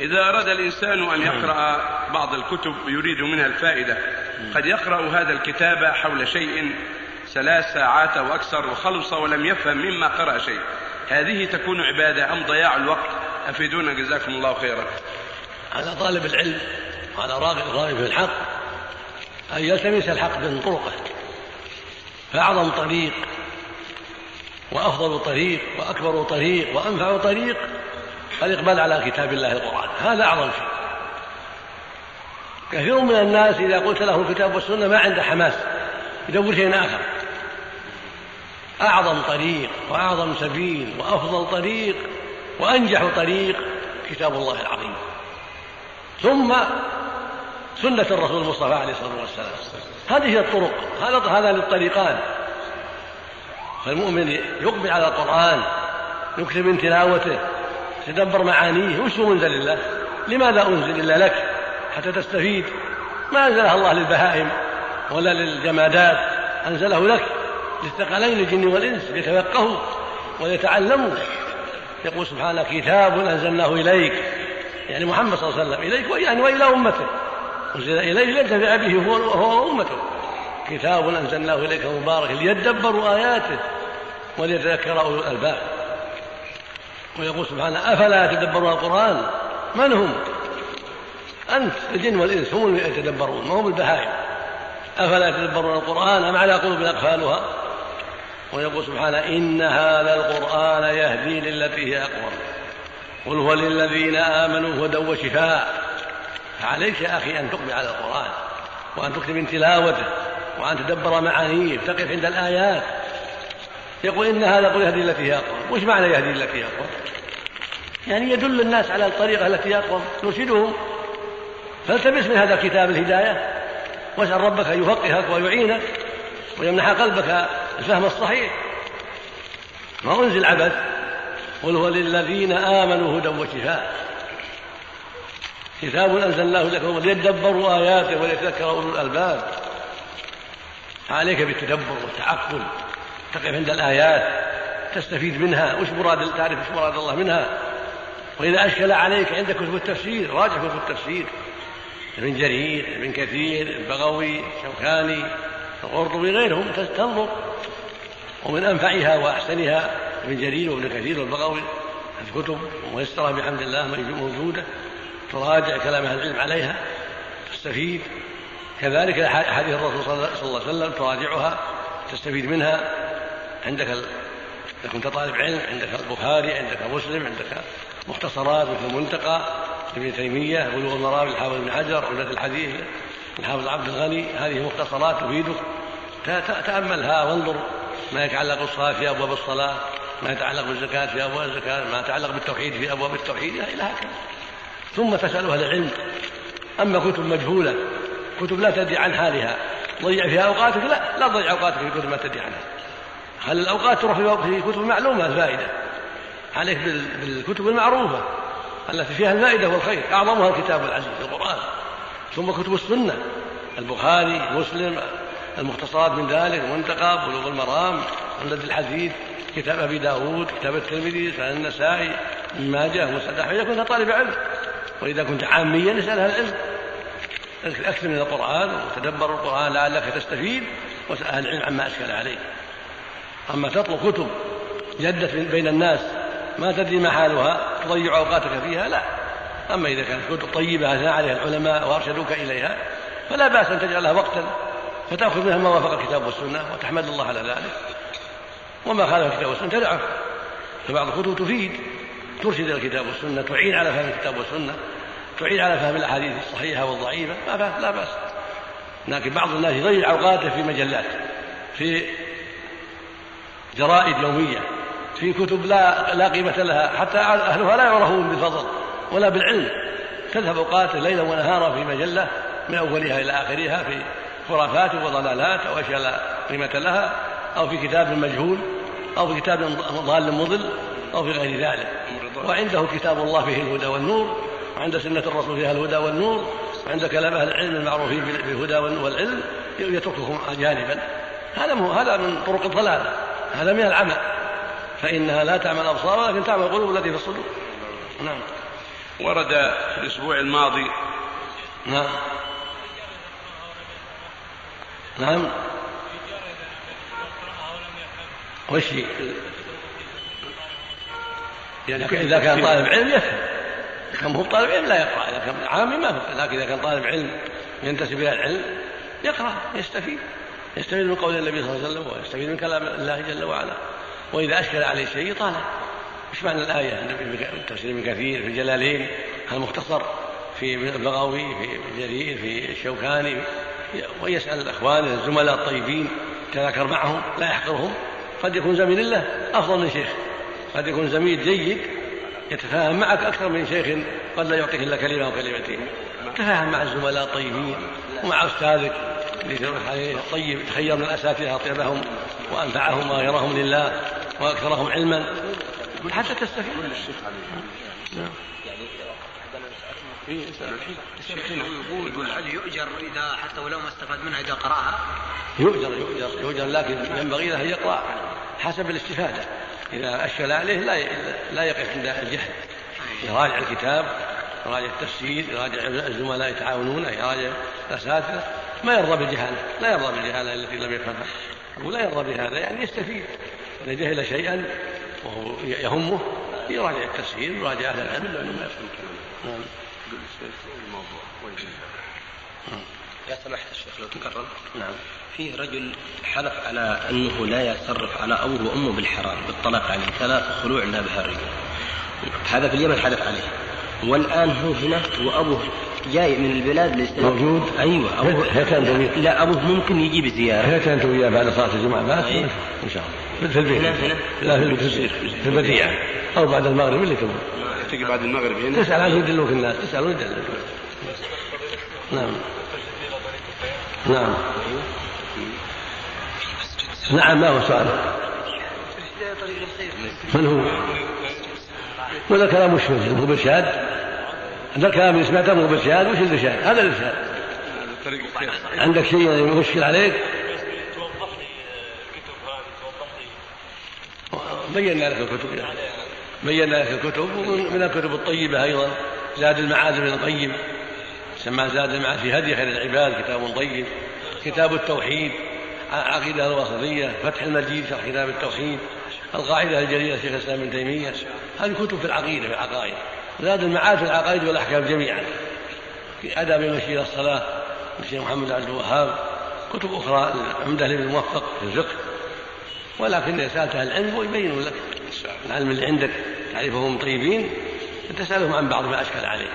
إذا أراد الإنسان أن يقرأ بعض الكتب يريد منها الفائدة قد يقرأ هذا الكتاب حول شيء ثلاث ساعات أو أكثر وخلص ولم يفهم مما قرأ شيء. هذه تكون عبادة أم ضياع الوقت؟ أفيدونا جزاكم الله خيرا. على طالب العلم وعلى راغب في الحق أن يلتمس الحق من طرقه. فأعظم طريق وأفضل طريق وأكبر طريق وأنفع طريق الإقبال على كتاب الله القرآن. هذا أعظم شيء. كثير من الناس إذا قلت له الكتاب والسنة ما عنده حماس. يدور شيء آخر. أعظم طريق وأعظم سبيل وأفضل طريق وأنجح طريق كتاب الله العظيم. ثم سنة الرسول المصطفى عليه الصلاة والسلام. هذه هي الطرق. هذا هذان الطريقان فالمؤمن يقبل على القرآن يكتب من تلاوته يتدبر معانيه وش منزل الله؟ لماذا أنزل إلا لك؟ حتى تستفيد. ما أنزلها الله للبهائم ولا للجمادات أنزله لك للثقلين الجن والإنس ليتفقهوا وليتعلموا. يقول سبحانه كتاب أنزلناه إليك يعني محمد صلى الله عليه وسلم إليك يعني وإلى أمته. أنزل إليه لينتفع به هو وهو كتاب أنزلناه إليك مبارك ليدبروا آياته وليتذكر أولو الألباب. ويقول سبحانه أفلا يتدبرون القرآن؟ من هم؟ أنت الجن والإنس هم اللي يتدبرون ما هم البهائم. أفلا يتدبرون القرآن؟ أم على قلوب أقفالها؟ ويقول سبحانه إن هذا القرآن يهدي للتي هي أقوم. قل هو للذين آمنوا هدى وشفاء. فعليك يا أخي أن تقبل على القرآن وأن تكتب من تلاوته وأن تدبر معانيه تقف عند الآيات. يقول إن هذا قل يهدي التي هي أقوم وش معنى يهدي التي هي أقوم يعني يدل الناس على الطريقة التي هي أقوم يرشدهم فالتمس من هذا الكتاب الهداية. واسأل ربك أن يفقهك ويعينك ويمنح قلبك الفهم الصحيح. ما أنزل عبث. قل هو للذين آمنوا هدى وشفاء. كتاب أنزلناه لكم ليدبروا آياته وليتذكر أولو الألباب. عليك بالتدبر والتعقل. تقف عند الآيات تستفيد منها. وش مراد تعرف وش مراد الله منها؟ وإذا أشكل عليك عند كتب التفسير راجع كتب التفسير. ابن جرير ابن كثير البغوي الشوكاني القرطبي غيرهم تنظر. ومن أنفعها وأحسنها ابن جرير وابن كثير والبغوي الكتب. ميسرة بحمد الله موجودة. تراجع كلام أهل العلم عليها. تستفيد. كذلك أحاديث الرسول صلى الله عليه وسلم تراجعها تستفيد منها. عندك ال... إذا كنت طالب علم عندك البخاري عندك مسلم عندك مختصرات مثل المنتقى ابن تيمية بلوغ المرام للحافظ بن حجر عمدة الحديث الحافظ عبد الغني هذه مختصرات تفيدك. تأملها وانظر ما يتعلق بالصلاة في أبواب الصلاة ما يتعلق بالزكاة في أبواب الزكاة ما يتعلق بالتوحيد في أبواب التوحيد إلى هكذا ثم تسأل أهل العلم أما كتب مجهولة كتب لا تدري عن حالها ضيع فيها أوقاتك؟ لا لا تضيع أوقاتك في كتب ما تدري عنها. هل الأوقات تروح في كتب معلومة الفائدة. عليك بالكتب المعروفة التي فيها الفائدة والخير. أعظمها الكتاب العزيز القرآن. ثم كتب السنة. البخاري مسلم المختصرات من ذلك المنتقى بلوغ المرام عمدة الحديث كتاب أبي داود كتاب الترمذي سنن النسائي ماجه مسند إذا كنت طالب علم وإذا كنت عاميا اسأل أهل العلم. أكثر من القرآن وتدبر القرآن لعلك تستفيد واسأل أهل العلم عما أشكل عليك. أما تطلب كتب جدت بين الناس ما تدري ما حالها تضيع أوقاتك فيها لا. أما إذا كانت كتب طيبة أثنى عليها العلماء وأرشدوك إليها فلا بأس أن تجعل لها وقتا فتأخذ منها ما وافق الكتاب والسنة وتحمد الله على ذلك. وما خالف الكتاب والسنة تدعه. فبعض الكتب تفيد ترشد إلى الكتاب والسنة تعين على فهم الكتاب والسنة تعين على فهم الأحاديث الصحيحة والضعيفة ما لا بأس. لكن بعض الناس يضيع أوقاته في مجلات في جرائد يومية. في كتب لا لا قيمة لها. حتى أهلها لا يعرفون بالفضل ولا بالعلم. تذهب أوقاته ليلا ونهارا في مجلة من أولها إلى آخرها في خرافات وضلالات أو أشياء لا قيمة لها أو في كتاب مجهول أو في كتاب ضال مضل أو في غير ذلك. وعنده كتاب الله فيه الهدى والنور. وعند سنة الرسول فيها الهدى والنور. وعند كلام أهل العلم المعروفين بالهدى والعلم يتركهم جانبا. هذا هذا من طرق الضلال هذا من العمى فإنها لا تعمل الأبصار ولكن تعمل القلوب التي في الصدور. نعم. ورد في الأسبوع الماضي. نعم. نعم. وش يعني إذا كان طالب علم يفهم كان هو طالب علم لا يقرأ إذا كان عامي ما لكن إذا كان طالب علم ينتسب إلى العلم يقرأ يستفيد. يستفيد من قول النبي صلى الله عليه وسلم ويستفيد من كلام الله جل وعلا. وإذا أشكل عليه شيء طالع. إيش معنى الآية؟ تفسير ابن كثير في الجلالين المختصر في البغوي في جرير في الشوكاني. ويسأل إخوانه الزملاء الطيبين يتذاكر معهم لا يحقرهم. قد يكون زميل له أفضل من شيخ. قد يكون زميل جيد يتفاهم معك أكثر من شيخ قد لا يعطيك إلا كلمة أو كلمتين تفاهم مع الزملاء الطيبين ومع أستاذك. اللي تروح عليه طيب تخير من الأساتذة أطيبهم وأنفعهم وأغيرهم لله وأكثرهم علما. حتى تستفيد. نعم. إيه، يقول هل يؤجر إذا حتى ولو ما استفاد منها إذا قرأها؟ يؤجر يؤجر يؤجر لكن ينبغي له أن يقرأ حسب الاستفادة. إذا اشكل عليه لا لا يقف عند الجهل. يراجع الكتاب يراجع التفسير يراجع الزملاء يتعاونون يراجع الأساتذة. ما يرضى بالجهاله لا يرضى بالجهاله التي لم يفهمها. ولا يرضى بهذا يعني يستفيد. إذا جهل شيئا وهو يهمه يراجع التفسير يراجع أهل العلم لأنه ما يفهم نعم. يا سماحة الشيخ لو تكرم نعم. فيه رجل حلف على أنه لا يصرف على أبوه وأمه بالحرام بالطلاق يعني ثلاث خلوع لا بهرية هذا في اليمن حلف عليه. والآن هو هنا وأبوه جاي من البلاد للاستلام موجود؟ أيوه. ابوه لا أبوه ممكن يجي بزياره هيك انت وياه بعد صلاة الجمعة. بس أيوة. إن شاء الله. في البيت. هنا هنا. لا في البيت. في البديعه أو بعد المغرب اللي تبغى. تجي بعد المغرب هنا. تسال عنه يدلوك الناس. تسال ويدلوك نعم. نعم. نعم ما هو سؤال؟ من هو؟ ولا كلام مش هو برشاد هذا الكلام اللي سمعته مو برشاد وش الارشاد هذا الارشاد عندك شيء يشكل عليك؟ بينا لك الكتب. يعني. بينا لك الكتب ومن الكتب الطيبة أيضا زاد المعاد من القيم سمى زاد المعاد في هدي خير العباد كتاب طيب. كتاب التوحيد عقيدة الواسطية فتح المجيد شرح كتاب التوحيد. القاعدة الجليلة شيخ الإسلام ابن تيمية. هذه كتب في العقيدة في العقائد. زاد المعاد في العقائد والأحكام جميعا. في أدب المشي الصلاة للشيخ محمد عبد الوهاب كتب أخرى عمدة لابن الموفق في الفقه. ولكن إذا سألت أهل العلم ويبينون لك العلم اللي عندك تعرفهم طيبين تسألهم عن بعض ما أشكل عليه.